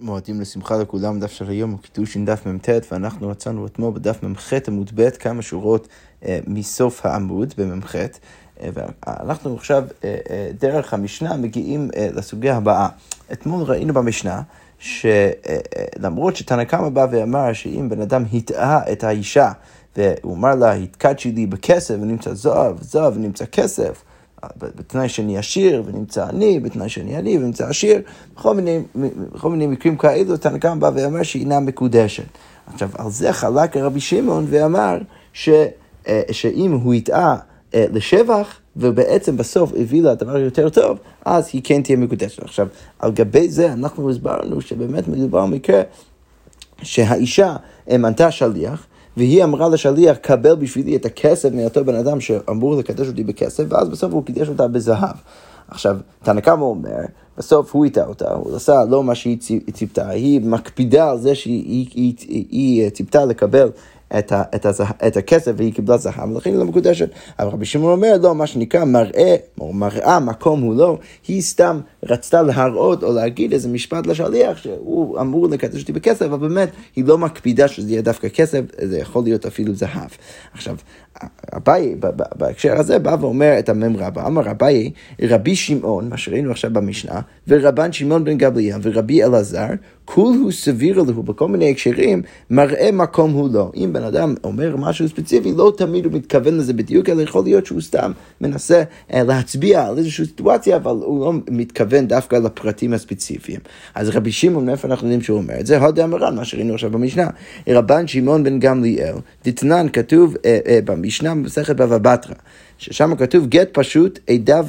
מועדים לשמחה לכולם, דף של היום הוא קידושין דף מ"ט, ואנחנו מצאנו אתמול בדף מ"ח עמוד ב' כמה שורות אה, מסוף העמוד במ"ח, אה, ואנחנו עכשיו אה, אה, דרך המשנה מגיעים אה, לסוגיה הבאה. אתמול ראינו במשנה שלמרות אה, שתנא קמא בא ואמר שאם בן אדם הטעה את האישה, והוא אמר לה, התקדשי לי בכסף ונמצא זהב, זהב ונמצא כסף, בתנאי שאני עשיר ונמצא עני, בתנאי שאני עני ונמצא עשיר, בכל מיני, בכל מיני מקרים כאלו, תנא קמא בא ואמר שהיא אינה מקודשת. עכשיו, על זה חלק רבי שמעון ואמר ש, אה, שאם הוא יטעה אה, לשבח, ובעצם בסוף הביא לה דבר יותר טוב, אז היא כן תהיה מקודשת. עכשיו, על גבי זה אנחנו הסברנו שבאמת מדובר במקרה שהאישה מנתה שליח, והיא אמרה לשליח, קבל בשבילי את הכסף מאותו בן אדם שאמור לקדש אותי בכסף, ואז בסוף הוא קידש אותה בזהב. עכשיו, תנא קמא אומר, בסוף הוא הטעה אותה, הוא עשה לא מה שהיא ציפתה, היא מקפידה על זה שהיא היא, היא, היא ציפתה לקבל את, ה, את, הזה, את הכסף והיא קיבלה זהב, ולכן היא לא מקודשת. אבל רבי שמעון אומר, לא, מה שנקרא מראה, או מראה מקום הוא לא, היא סתם רצתה להראות או להגיד איזה משפט לשליח שהוא אמור לקדש אותי בכסף, אבל באמת היא לא מקפידה שזה יהיה דווקא כסף, זה יכול להיות אפילו זהב. עכשיו, אביי בהקשר הזה בא ואומר את המם רבא, אמר אביי, רבי שמעון, מה שראינו עכשיו במשנה, ורבן שמעון בן גבליאל ורבי אלעזר, כול הוא סביר לו בכל מיני הקשרים, מראה מקום הוא לא. אם בן אדם אומר משהו ספציפי, לא תמיד הוא מתכוון לזה בדיוק, אלא יכול להיות שהוא סתם מנסה אה, להצביע על איזושהי סיטואציה, אבל הוא לא מתכוון דווקא לפרטים הספציפיים. אז רבי שמעון, מאיפה אנחנו יודעים שהוא אומר את זה? הודה אמרן, מה שראינו עכשיו במשנה. רבן שמעון בן גמליאל, דתנן כתוב אה, אה, במשנה במסכת בבא בתרא, ששם כתוב גט פשוט עדיו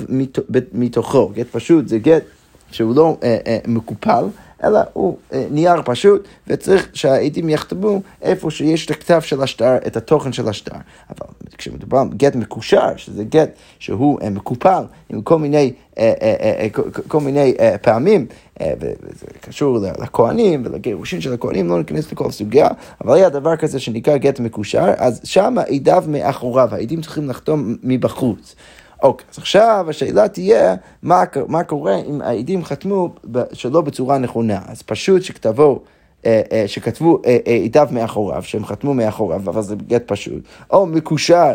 מתוכו. גט פשוט זה גט שהוא לא אה, אה, מקופל. אלא הוא אה, נייר פשוט, וצריך שהעדים יחתמו איפה שיש את הכתב של השטר, את התוכן של השטר. אבל כשמדובר על גט מקושר, שזה גט שהוא אה, מקופל עם כל מיני, אה, כל מיני פעמים, וזה קשור לכהנים ולגירושין של הכהנים, לא ניכנס לכל סוגיה, אבל היה דבר כזה שנקרא גט מקושר, אז שם עדיו מאחוריו, העדים צריכים לחתום מבחוץ. אוקיי, אז עכשיו השאלה תהיה, מה, מה קורה אם העדים חתמו שלא בצורה נכונה? אז פשוט שכתבו... אה, אה, שכתבו עדיו אה, מאחוריו, שהם חתמו מאחוריו, אבל זה גט פשוט, או מקושר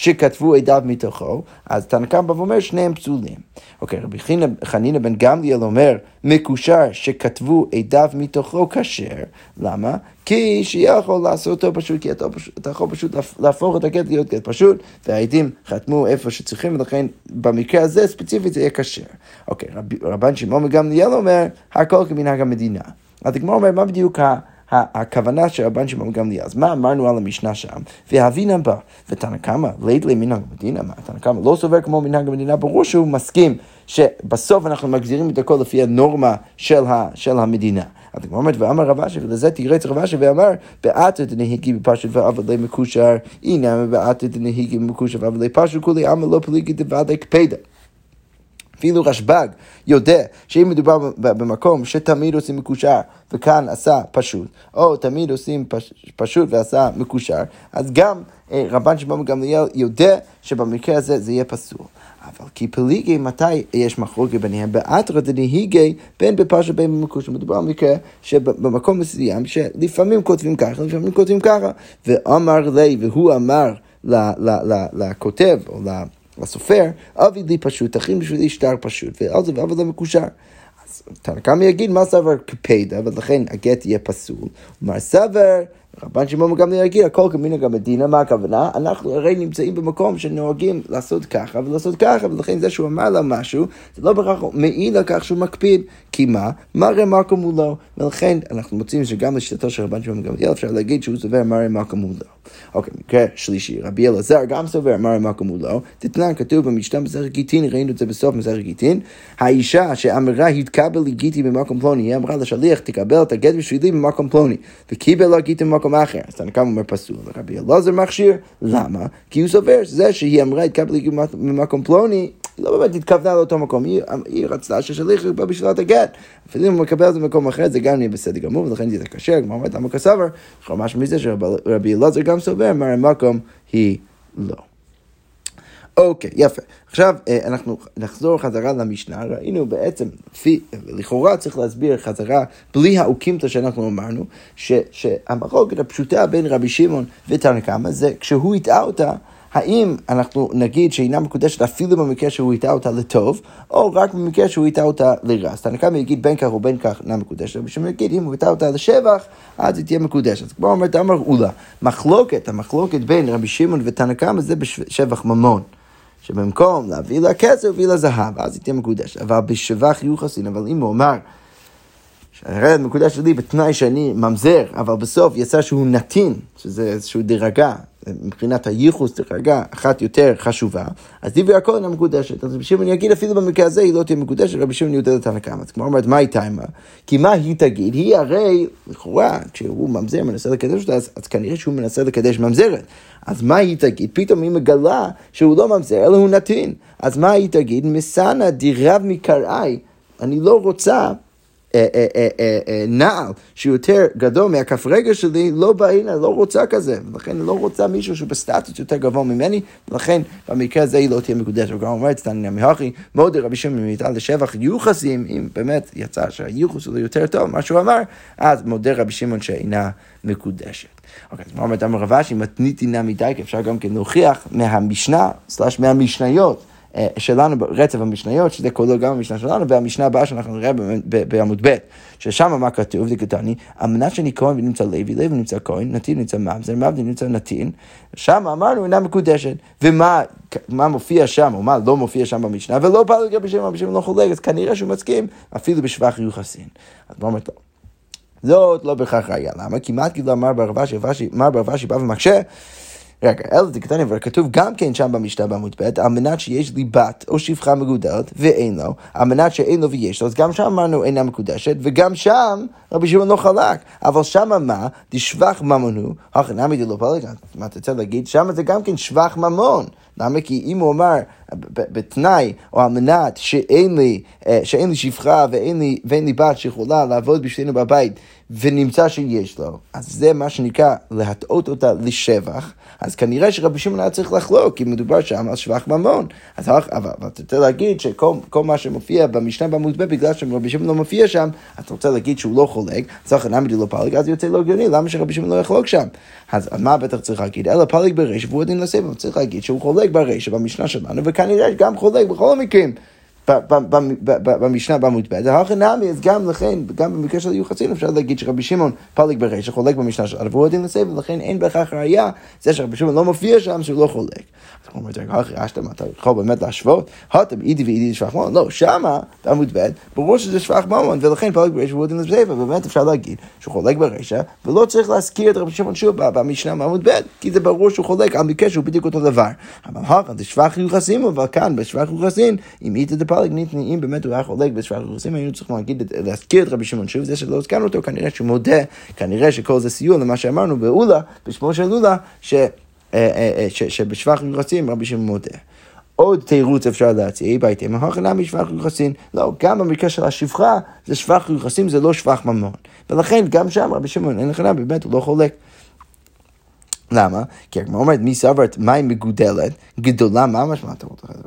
שכתבו עדיו מתוכו, אז תנא קמא אומר שניהם פסולים. אוקיי, רבי חנינא בן גמליאל אומר, מקושר שכתבו עדיו מתוכו כשר, למה? כי שיכול לעשות אותו פשוט, כי אתה, אתה יכול פשוט להפוך את הגט להיות גט פשוט, והעדים חתמו איפה שצריכים, ולכן במקרה הזה ספציפית זה יהיה כשר. אוקיי, רב, רבן שמעון גמליאל אומר, הכל כמנהג המדינה. אז הגמרא אומר, מה בדיוק ה... הכוונה של רבן שמעון גמליאל. אז מה אמרנו על המשנה שם? והבינם בה, ותנא קמא, ליד למנהג המדינה, מה תנא קמא לא סובר כמו מנהג המדינה, ברור שהוא מסכים שבסוף אנחנו מגזירים את הכל לפי הנורמה של, ה, של המדינה. אז הגמרא אומרת, ואמר רב אשי, ולזה תירץ רב אשי ואמר, בעתא דנהיגי בפשוט ועבדי מקושר, הנה בעתא דנהיגי מקושר ועבדי פשוט, כולי עמא לא פליגי דבעדי קפדה. אפילו רשב"ג יודע שאם מדובר במקום שתמיד עושים מקושר וכאן עשה פשוט, או תמיד עושים פש, פשוט ועשה מקושר, אז גם אה, רבן שמעון גמליאל יודע שבמקרה הזה זה יהיה פסול. אבל כי פליגי, מתי יש מחלוקת ביניהם? באתרא דנהיגי בין בפרשה בין במקושר. מדובר על מקרה שבמקום מסוים שלפעמים כותבים ככה, לפעמים כותבים ככה. ואמר לי, והוא אמר לכותב, או לסופר, אבי לי פשוט, תכין בשבילי שטר פשוט, ועל זה ועבודה מקושר. אז תנא יגיד מה סבר כפדה, ולכן הגט יהיה פסול. כלומר סבר רבן שמעון גם יגיד, הכל כמנהג המדינה, מה הכוונה? אנחנו הרי נמצאים במקום שנוהגים לעשות ככה ולעשות ככה, ולכן זה שהוא אמר לה משהו, זה לא בהכרח מעיד על כך שהוא מקפיד, כי מה? מראה הוא לא, ולכן אנחנו מוצאים שגם לשיטתו של רבן שמעון גמליאל אפשר להגיד שהוא סובר מראה הוא לא. אוקיי, מקרה שלישי, רבי אלעזר גם סובר מראה מקום הוא לא, תתנן כתוב במשנה מסכת גיטין, ראינו את זה בסוף מסכת גיטין, האישה שאמרה התקבל לי גיטי במקום פלוני, היא אמרה לשליח תקבל את הגט בשבילי במקום פלוני, וקיבל לה גיטי במקום במקום אחר. אז תנא קמא אומר פסול, ורבי אלעזר מכשיר, למה? כי הוא סובר שזה שהיא אמרה התקבלי ממקום פלוני, היא לא באמת התכוונה לאותו מקום, היא, היא רצתה ששליח יקבל בשבילת הגט. אפילו אם הוא מקבל את זה במקום אחר, זה גם יהיה בסדר גמור, ולכן זה קשה, כמו אומרת, למה כסבר? ממש מזה שרבי אלעזר גם סובר, מראה מקום היא לא. אוקיי, יפה. עכשיו אה, אנחנו נחזור חזרה למשנה, ראינו בעצם, לפי, לכאורה צריך להסביר חזרה, בלי האוקימתא שאנחנו אמרנו, ש, שהמחלוקת הפשוטה בין רבי שמעון ותנא קמא זה כשהוא הטעה אותה, האם אנחנו נגיד שאינה מקודשת אפילו במקרה שהוא הטעה אותה לטוב, או רק במקרה שהוא הטעה אותה לרע. אז תנא קמא יגיד בין כך ובין כך אינה מקודשת, שמעון יגיד אם הוא הטעה אותה לשבח, אז היא תהיה מקודשת. אז כמו אומרת אמר אולה, מחלוקת, המחלוקת בין רבי שמעון ותנא קמא זה בשבח ממון. שבמקום להביא לה כסף, להביא לה זהב, אז היא תהיה מקודשת. אבל בשבח יוחסין, אבל אם הוא אמר, שהרד מקודש שלי בתנאי שאני ממזר, אבל בסוף יצא שהוא נתין, שזה איזושהי דרגה, מבחינת הייחוס דרגה אחת יותר חשובה, אז דברי הכל אינה מקודשת. אז רבי שמעון יגיד אפילו במקרה הזה היא לא תהיה מקודשת, רבי שמעון יהודה לתנא קמא. אז כמו אומרת, מה היא טיימה? כי מה היא תגיד? היא הרי, לכאורה, כשהוא ממזר, מנסה לקדש אותה, אז, אז כנראה שהוא מנסה לקדש ממזרת. אז מה היא תגיד? פתאום היא מגלה שהוא לא ממזר, אלא הוא נתין. אז מה היא תגיד? מסנה דירב מקראי. אני לא רוצה נעל שהוא יותר גדול מהכף רגל שלי, לא בא הנה, לא רוצה כזה. ולכן היא לא רוצה מישהו שהוא בסטטוס יותר גבוה ממני, ולכן במקרה הזה היא לא תהיה מקודשת. וגם אומרת, סתניה מהכי, מאוד רבי שמעון מיטל לשבח יוחסים, אם באמת יצא שהיוחס הוא יותר טוב, מה שהוא אמר, אז מודה רבי שמעון שאינה מקודשת. אוקיי, אז מה אומרת אמר רבשי, מתניתי נא מדי, כי אפשר גם כן להוכיח מהמשנה, סלש מהמשניות. אה, שלנו ברצף המשניות, שזה כולל גם המשנה שלנו, והמשנה הבאה שאנחנו נראה בעמוד ב', ששם מה כתוב, זה קטני, על מנת שאני כהן ונמצא לוי, לוי נמצא כהן, נתין נמצא ממזר, ממזר נמצא נתין, שם אמרנו אינה מקודשת. ומה מה מופיע שם, או מה לא מופיע שם במשנה, ולא בא לגבי שם, שם לא חולק, אז כנראה שהוא מסכים אפילו בשבח יוחסין. אז מה אומרת לו? זאת לא בהכרח ראייה, למה? כי מה כאילו אמר ברבשי, אמר ברבשי בא ומקשה רגע, אלא דקטני, אבל כתוב גם כן שם במשנה בעמוד ב', על מנת שיש לי בת או שפחה מגודלת ואין לו, על מנת שאין לו ויש לו, אז גם שם אמרנו אינה מקודשת, וגם שם רבי שמעון לא חלק. אבל שם מה? דשבח ממון הוא, הכי נמי דלא פלג, מה אתה רוצה להגיד? שם זה גם כן שבח ממון. למה? כי אם הוא אמר בתנאי או על מנת שאין לי, אה, שאין לי שפחה ואין לי, ואין לי בת שיכולה לעבוד בשבילנו בבית ונמצא שיש לו, אז זה מה שנקרא להטעות אותה לשבח, אז כנראה שרבי שמעון היה צריך לחלוק, כי מדובר שם על שבח ממון. אז אבל, אתה רוצה להגיד שכל מה שמופיע במשנה בעמוד ב', בגלל שרבי שמעון לא מופיע שם, אתה רוצה להגיד שהוא לא חולק, צריך נעמדי לא פלג, אז יוצא לא הגיוני, למה שרבי שמעון לא יחלוק שם? אז מה בטח צריך להגיד? אלא פלג בריש והוא הדין לסבב, צריך להגיד שהוא חולק בריש במשנה שלנו, וכנראה גם חולק בכל המקרים. במשנה בעמוד ב', הכי נמי, אז גם לכן, גם במקרה של יוחסין אפשר להגיד שרבי שמעון פליג ברישא חולק במשנה שלנו, והוא הדין לסבב, ולכן אין בהכרח ראייה, זה שרבי שמעון לא מופיע שם שהוא לא חולק. אז הוא אומר, רגע, אחי, אשתם, אתה יכול באמת להשוות? הותם אידי ואידי שבח ממון, לא, שמה, בעמוד ב', ברור שזה שבח ממון, ולכן פליג ברישא והוא הדין לסבב, ובאמת אפשר להגיד שהוא חולק ברישא, ולא צריך להזכיר את רבי שמעון שוב במשנה בעמוד ב', כי זה ברור שהוא חולק על מקרה שהוא בדיוק אותו דבר. אבל הכה, זה שבח יוחסין, אבל כאן, בשבח יוחסין, אם איתי דפליג ניתני, אם באמת הוא היה חולק בשבח יוחסין, היינו צריכים להגיד, להזכיר את רבי שמעון שוב, זה שלא הזכרנו אותו, כנראה שהוא מודה, כנראה שכל זה סיוע למה שאמרנו באולה, בשמו של אולה, ש... אה, אה, אה, שבשבח יוחסין רבי שמעון מודה. עוד תירוץ אפשר להציע, בהתאם ההכנה משבח יוחסין. לא, גם במקרה של השפחה, זה שבח יוחסין, זה לא שבח ממון. ולכן גם שם רבי שמעון אין לך באמת, הוא לא חולק. למה? כי הגמרא אומרת, מי סברת מים מגודלת, גדולה, מה המשמעות?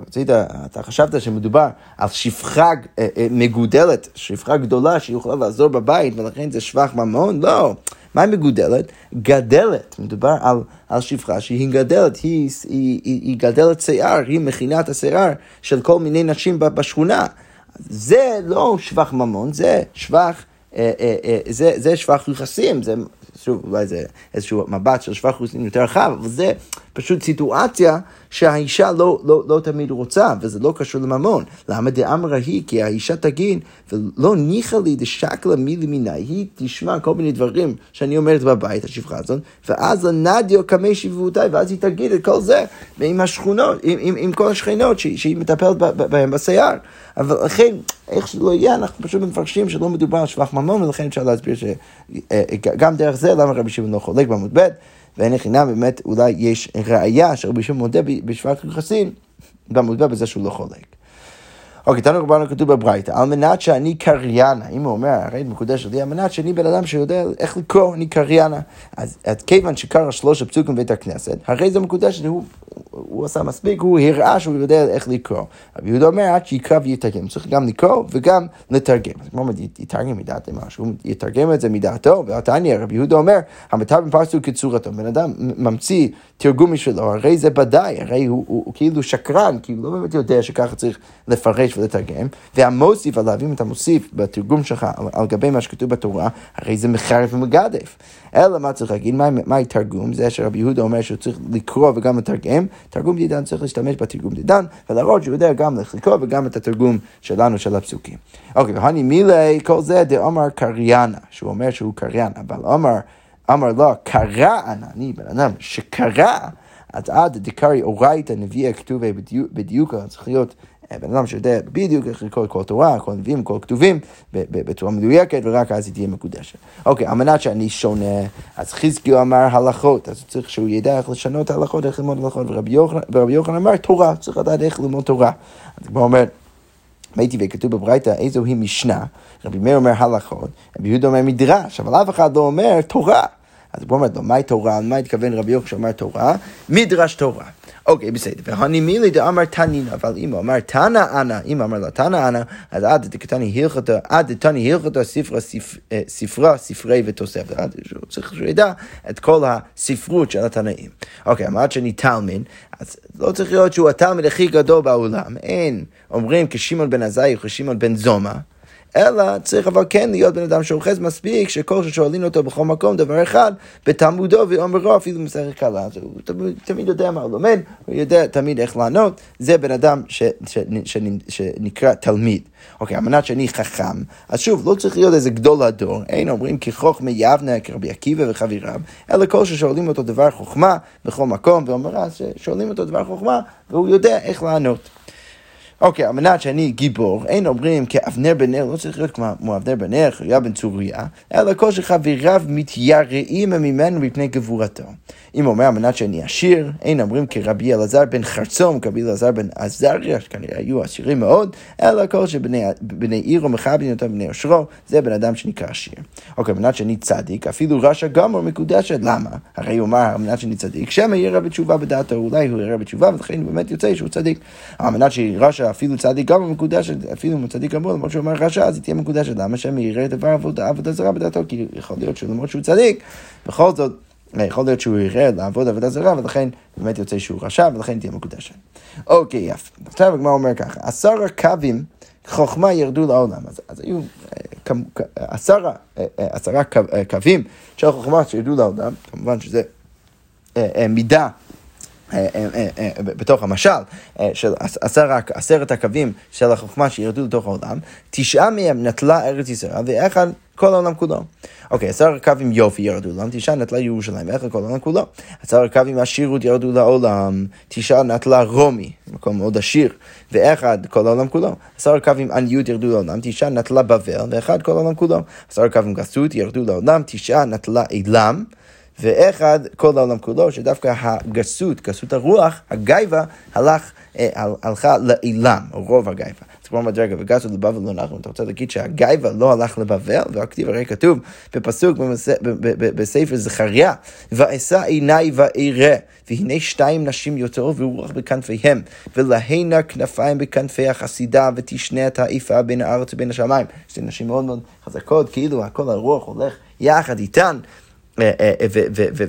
רצית, אתה חשבת שמדובר על שפחה אה, אה, מגודלת, שפחה גדולה שיכולה לעזור בבית, ולכן זה שבח ממון? לא. מים מגודלת? גדלת. מדובר על, על שפחה שהיא גדלת, היא, היא, היא, היא גדלת שיער, היא מכינה את השיער של כל מיני נשים בשכונה. זה לא שבח ממון, זה שבח... אה, זה, זה שבח יחסים, זה שוב, אולי זה איזשהו מבט של שבח חוסין יותר רחב, אבל זה פשוט סיטואציה שהאישה לא, לא, לא תמיד רוצה, וזה לא קשור לממון. למה דאמרה היא? כי האישה תגיד, ולא ניחא לי דשקלה מילי מיני, היא תשמע כל מיני דברים שאני אומרת בבית, השפחה הזאת, ואז לנדיו קמי שבעותיי, ואז היא תגיד את כל זה עם השכונות, עם, עם, עם כל השכנות שהיא, שהיא מטפלת בהם בשיער. אבל לכן, איך שלא יהיה, אנחנו פשוט מפרשים שלא מדובר על שבח ממון, ולכן אפשר להסביר שגם דרך זה למה רבי שמעון לא חולק בעמוד ב', ואין לחינם באמת אולי יש ראייה שרבי שמעון מודה בשבח יחסין, בעמוד ב' בזה שהוא לא חולק. אוקיי, תנו רבנו כתוב בברייתא, על מנת שאני קריינה, אם הוא אומר, הרי מקודש שלי, על מנת שאני בן אדם שיודע איך לקרוא, אני קריינה. אז כיוון שקרא שלוש הפסוקים בבית הכנסת, הרי זה מקודש, הוא, הוא עשה מספיק, הוא הראה שהוא יודע איך לקרוא. רבי יהודה אומר, עד שיקרא ויתרגם, צריך גם לקרוא וגם לתרגם. אז כמו יתרגם מדעת משהו, יתרגם את זה מדעתו, והתניא, רבי יהודה אומר, המתר בפרסו כצורתו, בן אדם ממציא תרגום משלו, הרי זה ודאי, הרי הוא, הוא, הוא כאילו שקרן, כי הוא לא באמת יודע שככה צריך לפרש ולתרגם, והמוסיף עליו, אם אתה מוסיף בתרגום שלך על, גבי מה שכתוב בתורה, הרי זה מחרף ומגדף. אלא מה צריך להגיד, מהי מה תרגום? זה שרבי יהודה אומר שהוא צריך לקרוא וגם לתרגם, תרגום דידן צריך להשתמש בתרגום דידן, ולהראות שהוא יודע גם לקרוא וגם את התרגום שלנו של הפסוקים. אוקיי, והני מילי, כל זה דאמר קריאנה, שהוא אומר שהוא קריין, אבל אמר, אמר לו, קרא אני בן אדם שקרא, אז עד דקרי אורייתא נביאי כתובי בדיוק, צריך להיות בן אדם שיודע בדיוק איך לקרוא כל תורה, כל נביאים, כל כתובים, בצורה מדויקת, ורק אז היא תהיה מקודשת. אוקיי, על מנת שאני שונה, אז חזקיהו אמר הלכות, אז צריך שהוא ידע איך לשנות הלכות, איך ללמוד הלכות, ורבי יוחנן אמר תורה, צריך לדעת איך ללמוד תורה. אז כמו אומר, ראיתי וכתוב בברייתא איזו היא משנה, רבי מאיר אומר הלכות, רבי יהודה אומר מדרש, אבל אף אחד לא אומר תורה. אז הוא אומר לו, מהי תורה? מה התכוון רבי יוחנן שאומר תורה? מדרש תורה. אוקיי, בסדר. והנימילי דאמר תנין, אבל אם הוא אמר תנא אנא, אם אמר לו תנא אנא, אז עד דקתני הלכתו, עד דתני הלכתו ספרה, אה, ספרה, ספרי ותוספת. הוא צריך שהוא ידע את כל הספרות של התנאים. אוקיי, אמרת שאני תלמיד, אז לא צריך להיות שהוא התלמיד הכי גדול בעולם. אין, אומרים כשמעון בן עזאי וכשמעון בן זומא. אלא צריך אבל כן להיות בן אדם שאוחז מספיק, שכל ששואלים אותו בכל מקום דבר אחד, בתלמודו ואומרו אפילו מסכת קלה. אז הוא תמיד, תמיד יודע מה הוא לומד, הוא יודע תמיד איך לענות, זה בן אדם ש, ש, ש, שנקרא תלמיד. אוקיי, על מנת שאני חכם, אז שוב, לא צריך להיות איזה גדול הדור, אין אומרים כי חוכמה יבנה כרבי עקיבא וחבריו, אלא כל ששואלים אותו דבר חוכמה בכל מקום, ואומר אז ששואלים אותו דבר חוכמה, והוא יודע איך לענות. אוקיי, על מנת שאני גיבור, אין אומרים כאבנר בן נר, לא צריך להיות כמו אבנר בן נר, חיה בן צוריה, אלא כל שחבריו מתייראים ממנו מפני גבורתו. אם אומר על מנת שאני עשיר, אין אומרים כרבי אלעזר בן חרצום, כרבי אלעזר בן עזריה, שכנראה היו עשירים מאוד, אלא כל שבני עירו מכבדים אותו בני עושרו, זה בן אדם שנקרא עשיר. אוקיי, על מנת שאני צדיק, אפילו רשע גמור מקודשת, למה? הרי הוא אמר, על מנת שאני צדיק, שמא יראה בתשובה בדעתו, אולי הוא יראה בתשובה, ולכן באמת יוצא שהוא צדיק. על מנת שרשע אפילו צדיק גמור מקודשת, אפילו אם הוא צדיק גמור, למרות שהוא אומר רשע, אז היא תהיה מקודשת. למה שמא יראה דבר עבודה, עבודה זרה בדעתו? כי יכול להיות שלמרות שהוא צדיק, בכל זאת, יכול להיות שהוא יראה לעבוד עבודה זרה, ולכן באמת יוצא שהוא רשע, ולכן תהיה מקודשת. אוקיי, יפה. עכשיו הגמרא אומר ככה, עשר קווים חוכמה ירדו לעולם. אז, אז היו אה, עשרה, אה, אה, עשרה קווים של חוכמה שירדו לעולם, כמובן שזה מידה בתוך המשל של עשר, עשרת הקווים של החוכמה שירדו לתוך העולם, תשעה מהם נטלה ארץ ישראל ואחד כל העולם כולו. אוקיי, עשר קווים יופי ירדו לעולם, תשעה נטלה ירושלים ואחד כל העולם כולו. עשר קווים עשירות ירדו לעולם, תשעה נטלה רומי, מקום מאוד עשיר, ואחד כל העולם כולו. עשר קווים עניות ירדו לעולם, תשעה נטלה בבל ואחד כל העולם כולו. עשר קווים גסות ירדו לעולם, תשעה נטלה אילם. ואחד כל העולם כולו, שדווקא הגסות, גסות הרוח, הגייבה, הלך, אה, הלכה לאילם, רוב הגייבה. כמו מדרגה, וגסות לבבל לא נחם, אתה רוצה להגיד שהגייבה לא הלך לבבל, והכתיב הרי כתוב בפסוק בספר זכריה, ואשא עיניי ואראה, והנה שתיים נשים יוצאו ורוח בכנפיהם, ולהנה כנפיים בכנפי החסידה, ותשנה את האיפה בין הארץ ובין השמיים. שתי נשים מאוד מאוד חזקות, כאילו הכל הרוח הולך יחד איתן. אה, אה,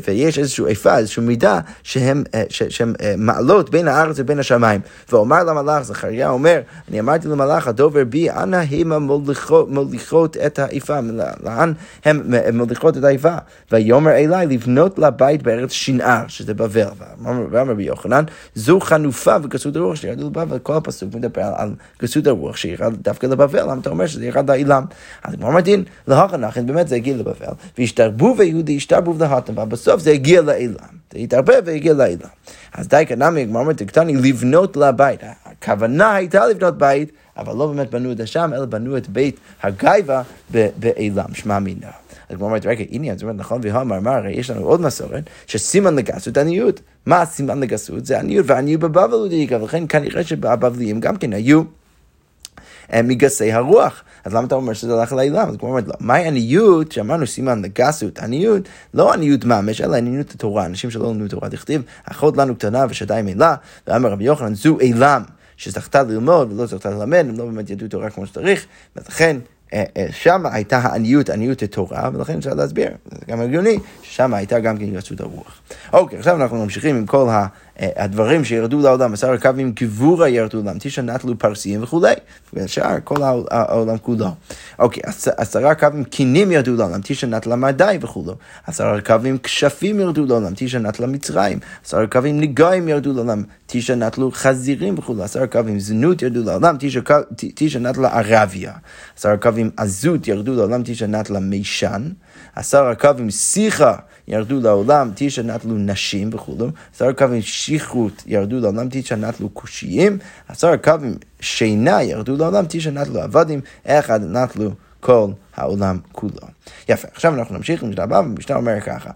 ויש איזושהי איפה, איזושהי מידה שהן אה, מעלות בין הארץ ובין השמיים. ואומר למלאך, זכריה אומר, אני אמרתי למלאך, הדובר בי, אנא המה מוליכות את האיפה, לאן הן מוליכות את האיפה? ויאמר אליי לבנות לה בית בארץ שנער, שזה בבל. ואמר רבי יוחנן, זו חנופה וגסות הרוח שירדו לבבל, כל הפסוק מדבר על גסות הרוח שירד דווקא לבבל, למה אתה אומר שזה ירד לאילם? אז כמו אמרתי, להכנכן, באמת זה הגיע לבבל, והשתרבו ויהודי השתרבו להטם, ובסוף זה הגיע לאילם. זה התערבב והגיע לאילם. אז די כנמי, הגמרא אומרת, תקטני לבנות לבית. הכוונה הייתה לבנות בית, אבל לא באמת בנו את זה שם, אלא בנו את בית הגייבה באילם, שמע מינה. אז כמו אומרת, רגע, הנה, זאת אומרת, נכון, והאמר, מה, הרי יש לנו עוד מסורת, שסימן לגסות עניות. מה הסימן לגסות? זה עניות, ועניות בבבל הוא דאיגה, ולכן כנראה שבבבליים גם כן היו מגסי הרוח. אז למה אתה אומר שזה הלך לאילם? אז כמו אומרת, לא, מהי עניות, שאמרנו סימן לגסות, עניות, לא עניות ממש, אלא עניות התורה, אנשים שלא למדו תורה, דכתיב, אחות לנו קטנה ושדי מילה, ואמר רבי יוחנן, זו אילם. שזכתה ללמוד ולא זכתה ללמד, הם לא באמת ידעו תורה כמו שצריך, ולכן אה, אה, שם הייתה העניות, עניות התורה, ולכן אפשר להסביר, זה גם הגיוני, ששם הייתה גם כן גסות הרוח. אוקיי, עכשיו אנחנו ממשיכים עם כל ה... הדברים שירדו לעולם, עשר הקווים גבורה ירדו לעולם, תשע נטלו פרסיים וכולי, והשאר כל העולם כולו. אוקיי, עשרה קווים קינים ירדו לעולם, תשע נטלה מדי וכולי, עשרה קווים כשפים ירדו לעולם, תשע נטלה מצרים, עשרה קווים נגעים ירדו לעולם, תשע נטלו חזירים וכולי, עשרה קווים זנות ירדו לעולם, תשע נטלה ערביה, עשרה קווים עזות ירדו לעולם, תשע נטלה מישן, עשרה קווים שיחה ירדו לעולם, תשע נטלו נשים וכולו, עשרה קווים שכרות ירדו לעולם, תשע נטלו קושיים, עשרה קווים שינה ירדו לעולם, תשע נטלו עבדים, אחד נטלו כל העולם כולו. יפה, עכשיו אנחנו נמשיך למשנה הבאה, והמשנה אומר ככה.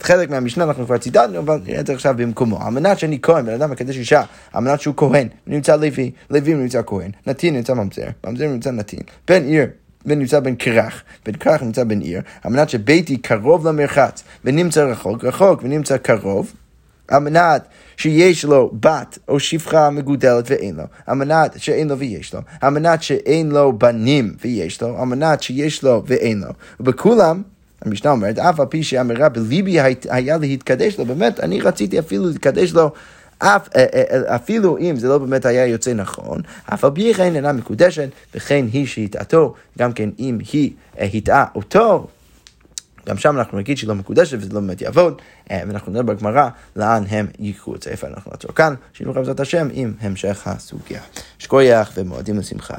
חלק מהמשנה אנחנו כבר ציטטנו, אבל נראה את זה עכשיו במקומו. על מנת שאני כהן, בן אדם מקדש אישה, על מנת שהוא כהן, נמצא לוי, לוי נמצא כהן, נתין נמצא ממזר, ממזר נמצא נתין, בן עיר ונמצא בין כרך, בין כרך נמצא בין עיר, על מנת שביתי קרוב למרחץ, ונמצא רחוק, רחוק ונמצא קרוב, על מנת שיש לו בת או שפחה מגודלת ואין לו, על מנת שאין לו ויש לו, על מנת שאין לו בנים ויש לו, על מנת שיש לו ואין לו. ובכולם, המשנה אומרת, אף על פי שאמירה בליבי היה להתקדש לו, באמת, אני רציתי אפילו להתקדש לו אף, אה, אה, אה, אפילו אם זה לא באמת היה יוצא נכון, אף על פי כן אינה מקודשת, וכן היא שהטעתו, גם כן אם היא הטעה אותו, גם שם אנחנו נגיד שהיא לא מקודשת וזה לא באמת יעבוד, ואנחנו נראה בגמרא לאן הם ייקחו את זה, איפה אנחנו נעצור כאן, שינו בעזרת השם עם המשך הסוגיה. שכוייח ומועדים לשמחה.